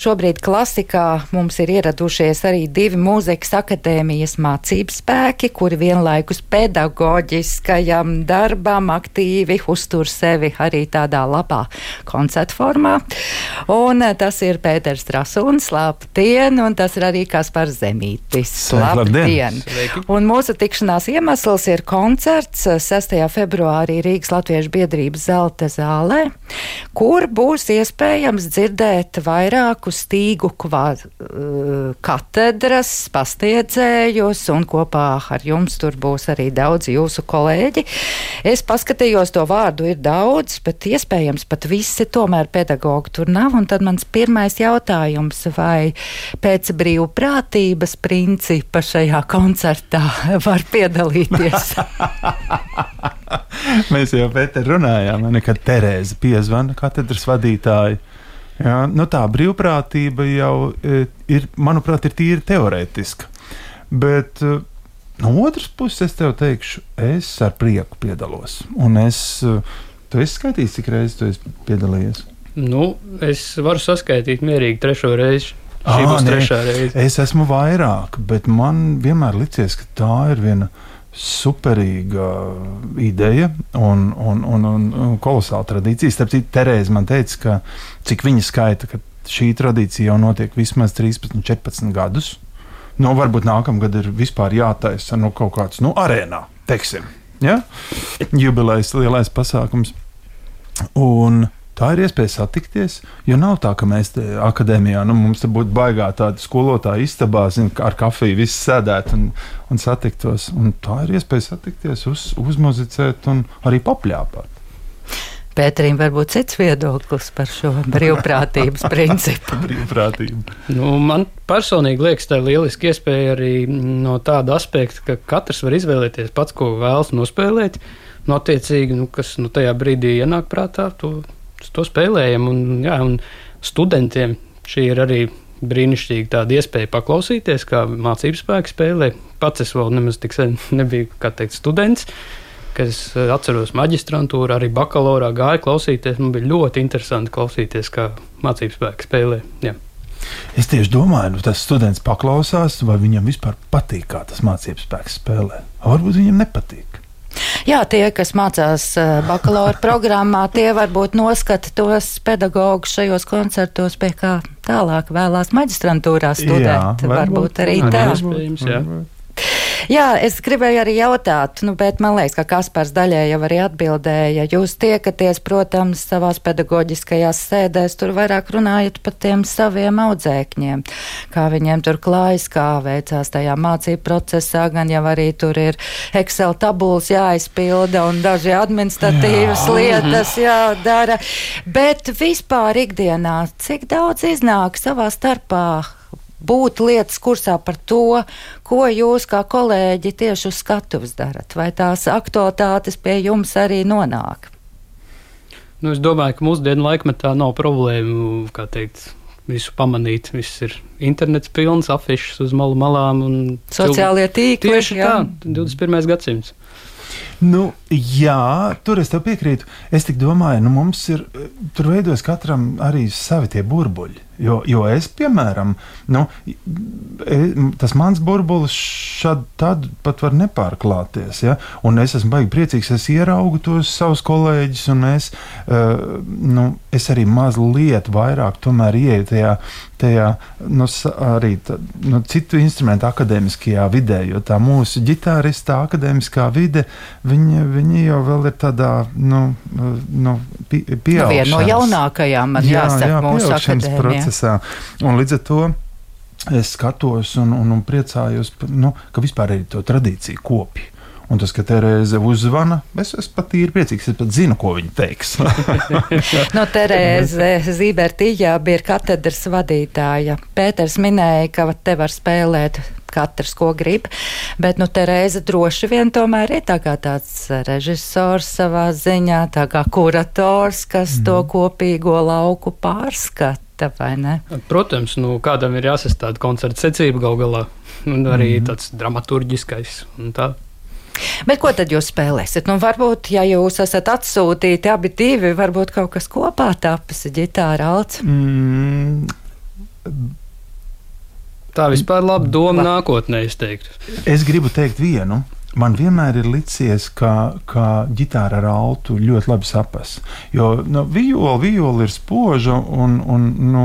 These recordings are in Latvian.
Šobrīd klasikā mums ir ieradušies arī divi mūzikas akadēmijas mācību spēki, kuri vienlaikus pedagoģiskajam darbam aktīvi uztur sevi arī tādā labā koncerta formā. Un eh, tas ir Pēters Trasuns, labdien, un tas ir arī Kaspars Zemītis. Labdien! Un mūsu tikšanās iemesls ir koncerts 6. februārī Rīgas Latviešu biedrības Zelta zālē, kur būs iespējams dzirdēt vairāku vairāku stīgu uh, katedras pastiedzējus, un kopā ar jums tur būs arī daudz jūsu kolēģi. Es paskatījos, to vārdu ir daudz, bet iespējams pat visi tomēr pedagogi tur nav, un tad mans pirmais jautājums, vai pēc brīvprātības principa šajā koncertā var piedalīties? Mēs jau Pēter runājām, kad Terēza piezvana katedras vadītāju Jā, nu tā brīvprātība jau e, ir, manuprāt, ir tīri teorētiska. Bet e, no otras puses, es tev teikšu, es ar prieku piedalos. Un es, e, tu esi skaitījis, cik reizes tu esi piedalījies? Nu, es varu saskaitīt mierīgi trešo reizi. À, reize. Es esmu vairāk, bet man vienmēr licies, ka tā ir viena no superīga ideja un, un, un, un, kolosāla tradīcija. Starp citu, Terēza man teica, ka cik viņa skaita, ka šī tradīcija jau notiek vismaz 13, 14 gadus. Nu, varbūt nākamgad ir vispār jātaisa nu, kaut kāds nu, arēnā, teiksim, ja? jubilejas lielais pasākums. Un, Tā ir iespēja satikties, jo nav tā, ka mēs te akadēmijā, nu, mums te būtu baigā tāda skolotāja istabā, zin, ar kafiju viss sēdēt un, un satiktos. Un tā ir iespēja satikties, uz, uzmuzicēt un arī papļāpāt. Pēterim varbūt cits viedoklis par šo brīvprātības principu. Brīvprātība. Nu, man personīgi liekas, tā ir lieliski iespēja arī no tāda aspekta, ka katrs var izvēlēties pats, ko vēlas nospēlēt. Nu, attiecīgi, nu, kas nu, tajā brīdī ienāk prātā, to to spēlējam. Un, jā, un studentiem šī ir arī brīnišķīga tāda iespēja paklausīties, kā mācību spēku spēlē. Pats es vēl nemaz tik sen nebiju teikt, students. Es eh, atceros, maģistrantūrā, arī bakalaurā gāju klausīties. Man bija ļoti interesanti klausīties, kā mācību spēku spēlē. Jā. Es tieši domāju, nu, tas students paklausās, vai viņam vispār patīk, kā tas mācību spēks spēlē. Varbūt viņam nepatīk. Jā, tie, kas mācās bakalaura programmā, tie varbūt noskata tos pedagogus šajos koncertos, pie kā tālāk vēlās maģistrantūrā studēt. Jā, varbūt, varbūt arī tā. Iespējams, jā. Jā, es gribēju arī jautāt, nu, bet man liekas, ka Kaspars daļai jau arī atbildēja. Jūs tiekaties, protams, savās pedagoģiskajās sēdēs, tur vairāk runājat par tiem saviem audzēkņiem, kā viņiem tur klājas, kā veicās tajā mācību procesā, gan jau arī tur ir Excel tabulas jāizpilda un daži administratīvas Jā. lietas jādara. Bet vispār ikdienā, cik daudz iznāk savā starpā būt lietas kursā par to, ko jūs kā kolēģi tieši uz skatuves darat, vai tās aktualitātes pie jums arī nonāk? Nu, es domāju, ka mūsdienu laikmetā nav problēmu, kā teikt, visu pamanīt. Viss ir internets pilns, afišas uz malu malām un sociālie tīkli. Tieši jā. tā, 21. gadsimts. Nu, jā, tur es tev piekrītu. Es domāju, nu, mums ir tur veidojas katram arī savi tie burbuļi. Jo, jo es, piemēram, nu, e, tas mans burbulis šad tad pat var nepārklāties. Ja? Un es esmu baigi priecīgs, es ieraugu tos savus kolēģus, un es, uh, nu, es arī mazliet vairāk ieeju tajā, tajā nu, arī tā, nu, citu instrumentu akadēmiskajā vidē, jo tā mūsu ģitārista akadēmiskā vide, viņa, viņa jau vēl ir tādā, nu, nu pieaugušās. Nu, viena no jaunākajām, man jā, jāsaka, jā, mūsu akadēmijā procesā. Un līdz ar to es skatos un, un, un priecājos, nu, ka vispār ir to tradīciju kopija. Un tas, ka Terēze uzzvana, es esmu pat īri priecīgs. Es pat zinu, ko viņa teiks. no Terēze Zībertījā bija katedras vadītāja. Pēters minēja, ka te var spēlēt katrs, ko grib. Bet, nu, Terēza droši vien tomēr ir tā kā tāds režisors savā ziņā, tā kā kurators, kas mm. to mhm. kopīgo lauku pārskata cita, vai ne? Protams, nu, kādam ir jāsastāda koncerta secība gal galā, un arī mm. tāds dramaturgiskais. Bet ko tad jūs spēlēsiet? Nu, varbūt, ja jūs esat atsūtīti abi divi, varbūt kaut kas kopā tapas ģitāra alts. Mm, Tā vispār laba doma nākotnē, es teiktu. Es gribu teikt vienu. Man vienmēr ir licies, ka, ka ģitāra ar altu ļoti labi saprast. Jo nu, viola, viola ir spoža, un, un, nu,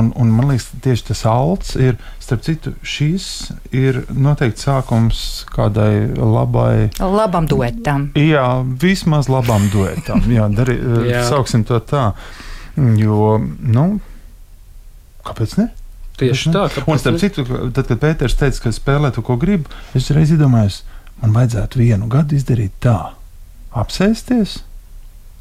un, un man liekas, tieši tas alts ir. Starp citu, šis ir noteikti sākums kādai labai. Labam duetam. Jā, vismaz labam duetam. Jā, dari, jā. Sauksim to tā. Jo, nu, kāpēc ne? Tieši tā. Un starp citu, tad, kad Pēters teica, ka spēlē to, ko grib, es reiz iedomājos, man vajadzētu vienu gadu izdarīt tā, apsēsties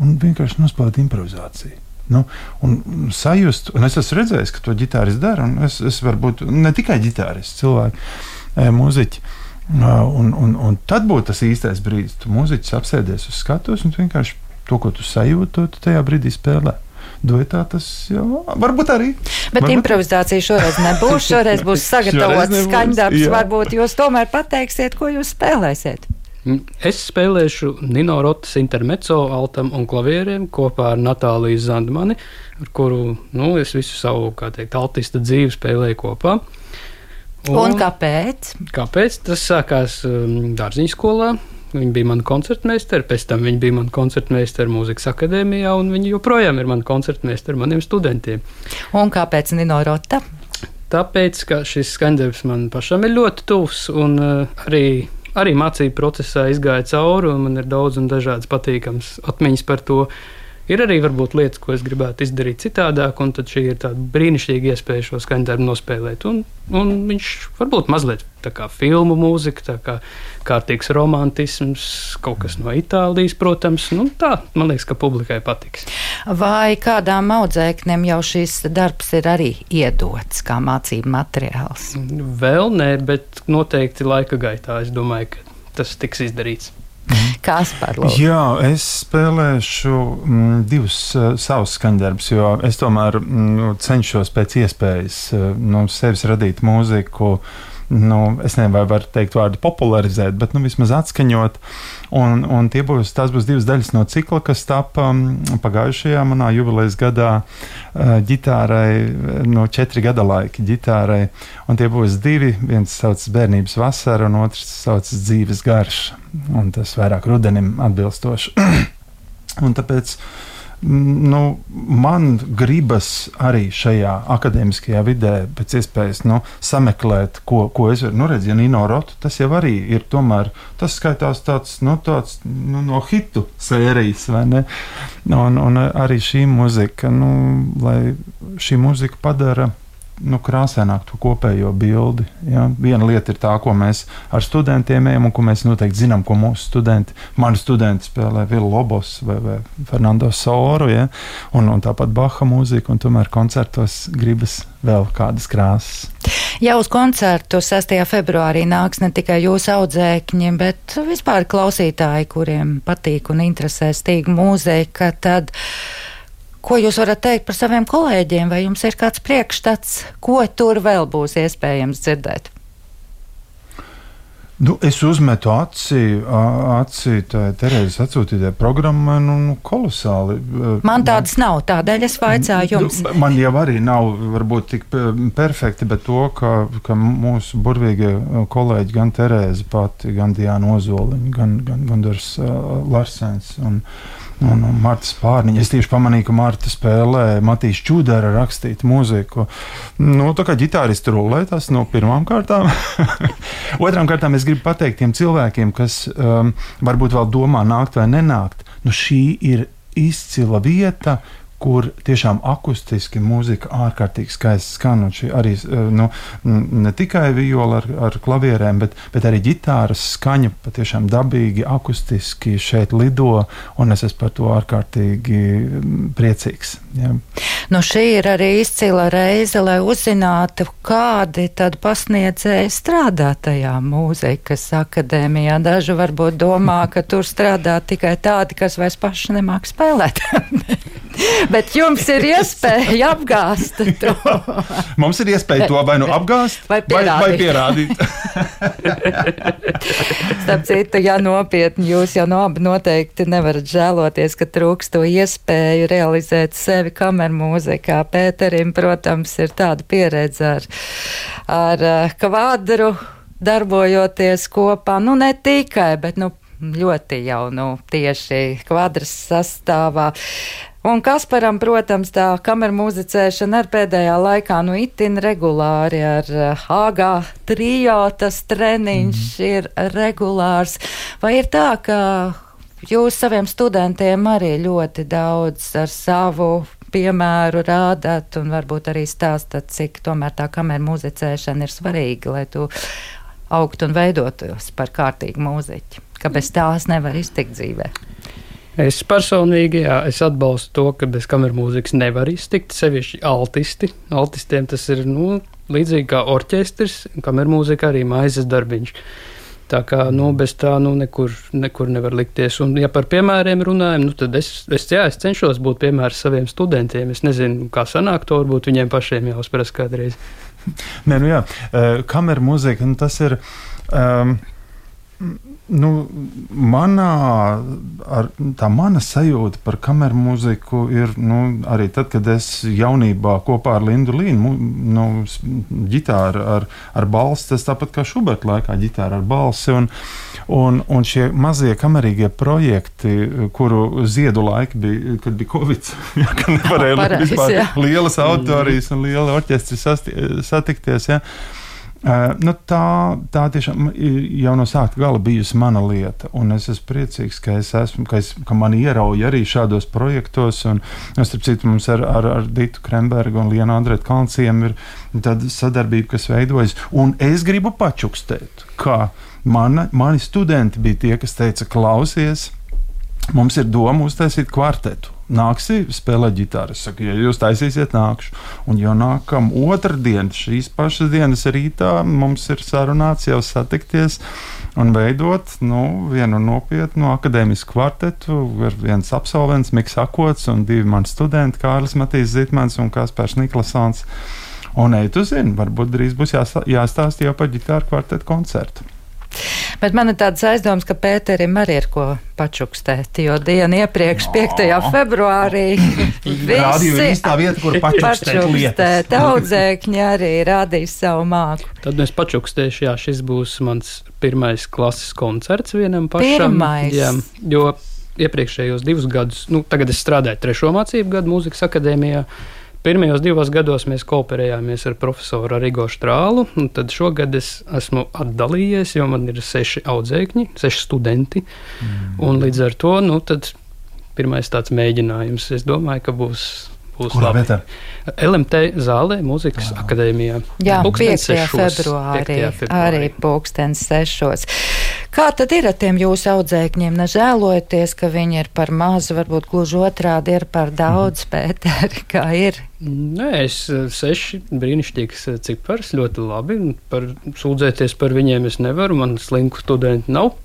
un vienkārši nospēlēt improvizāciju. Nu, un sajust, un es esmu redzējis, ka to ģitārists dara. Es, es varu būt ne tikai ģitārists, cilvēki, e, mūziķi. Un, un, un tad būtu tas īstais brīdis, kad mūziķis apsēdies uz skatuves un vienkārši to, ko tu sajūti, to tu tajā brīdī spēlē duetā tas jau varbūt arī. Bet varbūt... improvizācija šoreiz nebūs. Šoreiz būs sagatavots skaņdarbs. Varbūt jūs tomēr pateiksiet, ko jūs spēlēsiet. Mm, es spēlēšu Nino Rotas intermezzo altam un klavieriem kopā ar Natāliju Zandmani, ar kuru nu, es visu savu, kā teikt, altista dzīvi spēlēju kopā. Un, un kāpēc? Kāpēc? Tas sākās um, dārziņu skolā. Viņa bija mana koncertmeistere, pēc tam viņa bija mana koncertmeistere mūzikas akadēmijā, un viņa joprojām ir mana koncertmeistere maniem studentiem. Un kāpēc Nino Rota? Tāpēc, ka šis skaņdarbs man pašam ir ļoti tuvs, un uh, arī, arī mācību procesā izgāja cauri, un man ir daudz un dažādas patīkamas atmiņas par to. Ir arī varbūt lietas, ko es gribētu izdarīt citādāk, un tad šī ir tāda brīnišķīga iespēja šo skaņdarbu nospēlēt. Un, un viņš varbūt mazliet tā kā filmu mūzika, tā kā kārtīgs romantisms, kaut kas no Itālijas, protams. Nu, tā, man liekas, ka publikai patiks. Vai kādām audzēknēm jau šis darbs ir arī iedots kā mācību materiāls? Vēl nē, bet noteikti laika gaitā es domāju, ka tas tiks izdarīts. Kaspar, Jā, es spēlēšu mm, divus uh, savus skaņdarbus, jo es tomēr mm, cenšos pēc iespējas uh, no sevis radīt mūziku. Nu, es nezinu, vai varu teikt vārdu popularizēt, bet nu, vismaz atskaņot. Un, un būs, tās būs divas daļas no cikla, kas tapa um, pagājušajā manā jubilejas gadā uh, ģitārai, no četri gada laika ģitārai. Un tie būs divi. Viens sauc bērnības vasara, un otrs sauc dzīves garš un tas vairāk rudenim atbilstoši. un tāpēc nu, man gribas arī šajā akadēmiskajā vidē pēc iespējas nu, sameklēt, ko, ko es varu. Nu, redz, ja Nino Rotu, tas jau arī ir tomēr, tas skaitās tāds, nu, tāds nu, no hitu sērijas, vai ne? Un, un arī šī muzika, nu, lai šī muzika padara nu, krāsaināk to kopējo bildi. Ja? Viena lieta ir tā, ko mēs ar studentiem ejam, un ko mēs noteikti zinām, ko mūsu studenti, mani studenti spēlē Vila Lobos vai, vai Fernando Soru, ja? un, un tāpat Baha mūzika, un tomēr koncertos gribas vēl kādas krāsas. Ja uz koncertu 6. februārī nāks ne tikai jūsu audzēkņi, bet vispār klausītāji, kuriem patīk un interesē stīga mūzika, tad Ko jūs varat teikt par saviem kolēģiem, vai jums ir kāds priekšstats, ko tur vēl būs iespējams dzirdēt? Nu, es uzmetu aci, aci Terēzes atsūtītajai programmai, nu, nu, kolosāli. Man tādas man, nav, tādēļ es vaicāju nu, jums. Man jau arī nav varbūt tik perfekti, bet to, ka, ka mūsu burvīgie kolēģi, gan Terēze pati, gan Diana Ozoliņa, gan, gan Gundars uh, Larsens un, un, un Marta Spārniņa. Es tieši pamanīju, ka Marta spēlē Matīs Čudara rakstītu mūziku. Nu, tā kā ģitāristi rulē tas no pirmām kārtām. Otrām kārtām es gribu pateikt tiem cilvēkiem, kas um, varbūt vēl domā nākt vai nenākt. Nu, šī ir izcila vieta, kur tiešām akustiski mūzika ārkārtīgi skaisti skan. Arī eh, nu, ne tikai viola ar, ar klavierēm, bet, bet arī ģitāras skaņa patiešām dabīgi, akustiski šeit lido, un es esmu par to ārkārtīgi priecīgs. Ja. Nu, šī ir arī izcila reize, lai uzzinātu, kādi tad pasniedzēji strādā tajā mūzikas akadēmijā. Daži varbūt domā, ka tur strādā tikai tādi, kas vairs paši nemāk spēlēt. Bet jums ir iespēja apgāzt to. Mums ir iespēja to vai nu apgāzt, vai pierādīt. Vai, vai pierādīt. Starp citu, ja nopietni jūs jau no abi noteikti nevarat žēloties, ka trūkst to iespēju realizēt sevi kameru mūzikā. Pēterim, protams, ir tāda pieredze ar, ar eh, kvadru darbojoties kopā, nu ne tikai, bet nu, ļoti jau nu, tieši kvadras sastāvā. Un Kasparam, protams, tā kameru muzicēšana ar pēdējā laikā nu itin regulāri ar Hāgā trijo, tas treniņš mm. ir regulārs. Vai ir tā, ka jūs saviem studentiem arī ļoti daudz ar savu piemēru rādāt un varbūt arī stāstat, cik tomēr tā kameru muzicēšana ir svarīga, lai tu augtu un veidotos par kārtīgu mūziķi, ka bez tās nevar iztikt dzīvē? Es personīgi jā, es atbalstu to, ka bez kameras mūzikas nevar iztikt. Sevišķi altisti. Altistiem tas ir nu, līdzīgi kā orķestris, kameras mūzika arī maizes darbiņš. Tā kā nu, bez tā nu, nekur, nekur nevar likties. Un, ja par piemēriem runājam, nu, tad es, es, jā, es cenšos būt piemērs saviem studentiem. Es nezinu, kā sanāk to, varbūt viņiem pašiem jāuzprast kādreiz. Nē, nu jā, eh, kamera mūzika, nu, tas ir. Um, Nu, manā, ar, tā mana sajūta par kameru mūziku ir nu, arī tad, kad es jaunībā kopā ar Lindu Līnu nu, ģitāru ar, ar balsi, tas tāpat kā Šuberta laikā ģitāra ar balsi. Un, un, un šie mazie kamerīgie projekti, kuru ziedu laiki bija, kad bija Covid, ja, kad nevarēja Pareiz, vispār jā. lielas autorijas un liela orķestri satikties. Ja. Uh, nu tā, tā tiešām jau no sākuma gala bijusi mana lieta. Es esmu priecīgs, ka, es esmu, ka, es, ka man ierauja arī šādos projektos. Un, un starp citu, mums ar, ar, ar Dītu Krembergu un Lienu Andrētu Kalnciem ir tāda sadarbība, kas veidojas. Un es gribu pačukstēt, ka mana, mani studenti bija tie, kas teica, klausies, mums ir doma uztaisīt kvartetu nāksi spēlēt ģitāru. Es saku, ja jūs taisīsiet, nākšu. Un jau nākam otrdien, šīs pašas dienas rītā, mums ir sarunāts jau satikties un veidot nu, vienu nopietnu akadēmisku kvartetu. Ir viens absolvents, Miks Akots un divi mani studenti, Kārlis Matīs Zitmans un Kaspars Niklasons. Un ej, tu zini, varbūt drīz būs jāstāsta jau par ģitāru kvartetu koncertu. Bet man ir tāds aizdoms, ka Pēterim arī ir ko pačukstēt, jo dienu iepriekš, 5. februārī, visi tā vieta, kur pačukstēt. Audzēkņi arī rādīs savu māku. Tad es pačukstēšu, jā, šis būs mans pirmais klases koncerts vienam pašam. Pirmais. Jā, jo iepriekšējos divus gadus, nu, tagad es strādāju trešo mācību gadu mūzikas akadēmijā. Pirmajos divos gados mēs kooperējāmies ar profesoru Rigo Strālu, un tad šogad es esmu atdalījies, jo man ir seši audzēkņi, seši studenti. Mm. Līdz ar to nu, pirmais tāds mēģinājums. Es domāju, ka būs būs Kurā labi. vietā? LMT zālē, mūzikas Jā. akadēmijā. Jā, 5. Pulkstens sešos. februārī, 5. februārī. arī pulkstens sešos. Kā tad ir ar tiem jūsu audzēkņiem? Nežēlojaties, ka viņi ir par mazu, varbūt gluži otrādi ir par daudz, Mhm. Pēteri, kā ir? Nē, es eh, seši brīnišķīgs eh, cipars, ļoti labi. Par, sūdzēties par viņiem es nevaru, man slinku studenti nav.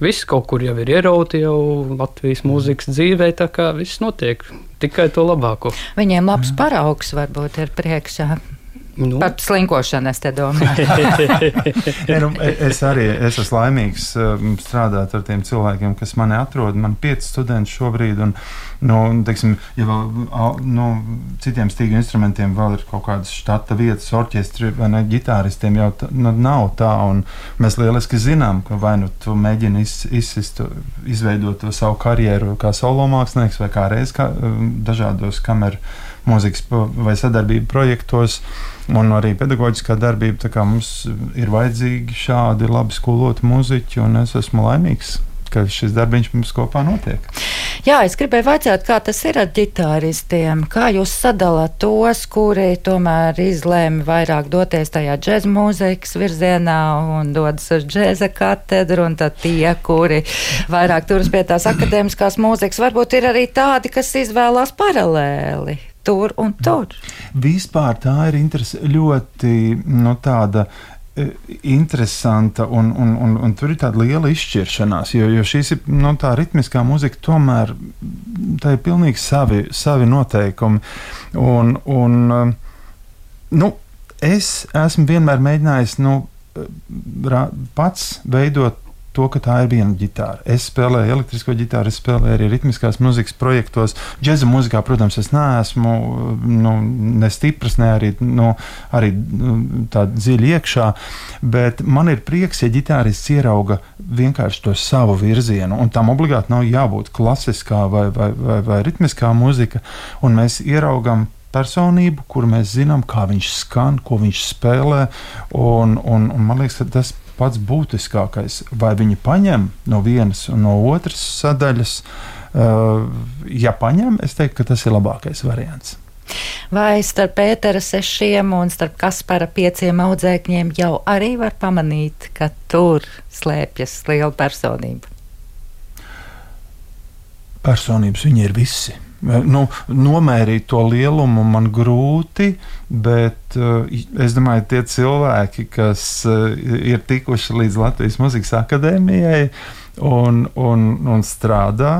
Viss kaut kur jau ir ierauti jau Latvijas mūzikas dzīvē, tā kā viss notiek tikai to labāko. Viņiem labs paraugs varbūt ir priekšā. Nu, Par slinkošanu es te domāju. Nē, nu, es arī es esmu laimīgs um, strādāt ar tiem cilvēkiem, kas mani atrod. Man ir pieci studenti šobrīd, un nu, teiksim, ja vēl nu, citiem stīgu instrumentiem vēl ir kaut kādas štata vietas, orķestri vai ne, ģitāristiem jau tā, nu, nav tā. un Mēs lieliski zinām, ka vai nu tu mēģini iz, izsist, izveidot to savu karjeru kā solo mākslinieks vai kā reiz kā, um, dažādos kameru mūzikas vai sadarbību projektos, un arī pedagoģiskā darbība. Tā kā mums ir vajadzīgi šādi labi skoloti muzeķi, un es esmu laimīgs, šis darbiņš mums kopā notiek. Jā, es gribēju vaicāt, kā tas ir ar ģitāristiem. Kā jūs sadalāt tos, kuri tomēr izlēma vairāk doties tajā džēza mūzikas virzienā un dodas uz džēza katedru, un tad tie, kuri vairāk turas pie tās akadēmiskās mūzikas, varbūt ir arī tādi, kas izvēlās paralēli. Tur un tur. Vispār tā ir interese, ļoti nu, tāda e, interesanta, un, un, un, un tur ir tāda liela izšķiršanās, jo, jo šīs ir nu, tā ritmiskā mūzika, tomēr tā ir pilnīgi savi, savi noteikumi. Un, un, nu, es esmu vienmēr mēģinājis nu, pats veidot to, ka tā ir viena ģitāra. Es spēlēju elektrisko ģitāru, es spēlēju arī ritmiskās muzikas projektos. Džēza mūzikā, protams, es neesmu nu, ne stiprs, ne arī, nu, arī nu, tāda dziļa iekšā, bet man ir prieks, ja ģitārists ierauga vienkārši to savu virzienu, un tam obligāti nav jābūt klasiskā vai, vai, vai, vai ritmiskā mūzika, un mēs ieraugam personību, kuru mēs zinām, kā viņš skan, ko viņš spēlē. Un, un, un man liekas, tas pats būtiskākais, vai viņi paņem no vienas un no otras sadaļas. Uh, ja paņem, es teiktu, ka tas ir labākais variants. Vai starp Pētera sešiem un starp Kaspara pieciem audzēkņiem jau arī var pamanīt, ka tur slēpjas liela personība? Personības viņi ir visi. Nu, nomērīt to lielumu man grūti, bet uh, es domāju, tie cilvēki, kas uh, ir tikuši līdz Latvijas Mūzikas akadēmijai un, un, un strādā,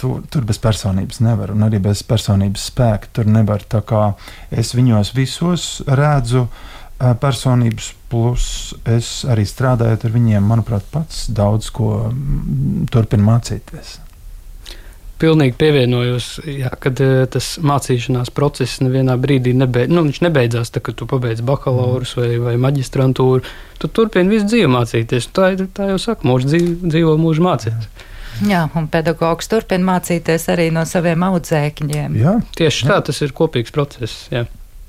tur, tur bez personības nevar, un arī bez personības spēka tur nevar. Tā kā es viņos visos redzu personības, plus es arī strādājot ar viņiem, manuprāt, pats daudz ko mm, turpinu mācīties pilnīgi pievienojos, jā, kad uh, tas mācīšanās process nevienā brīdī nebeid, nu, nebeidzās. Tā, kad tu pabeidz bakalaurus vai, vai maģistrantūru, tu turpini visu dzīvi mācīties. Tā, tā jau saka, mūžs dzīvo, dzīvo mūžu mācīties. Jā, un pedagogs turpina mācīties arī no saviem audzēkņiem. Jā, tieši jā. tā, tas ir kopīgs process. Jā.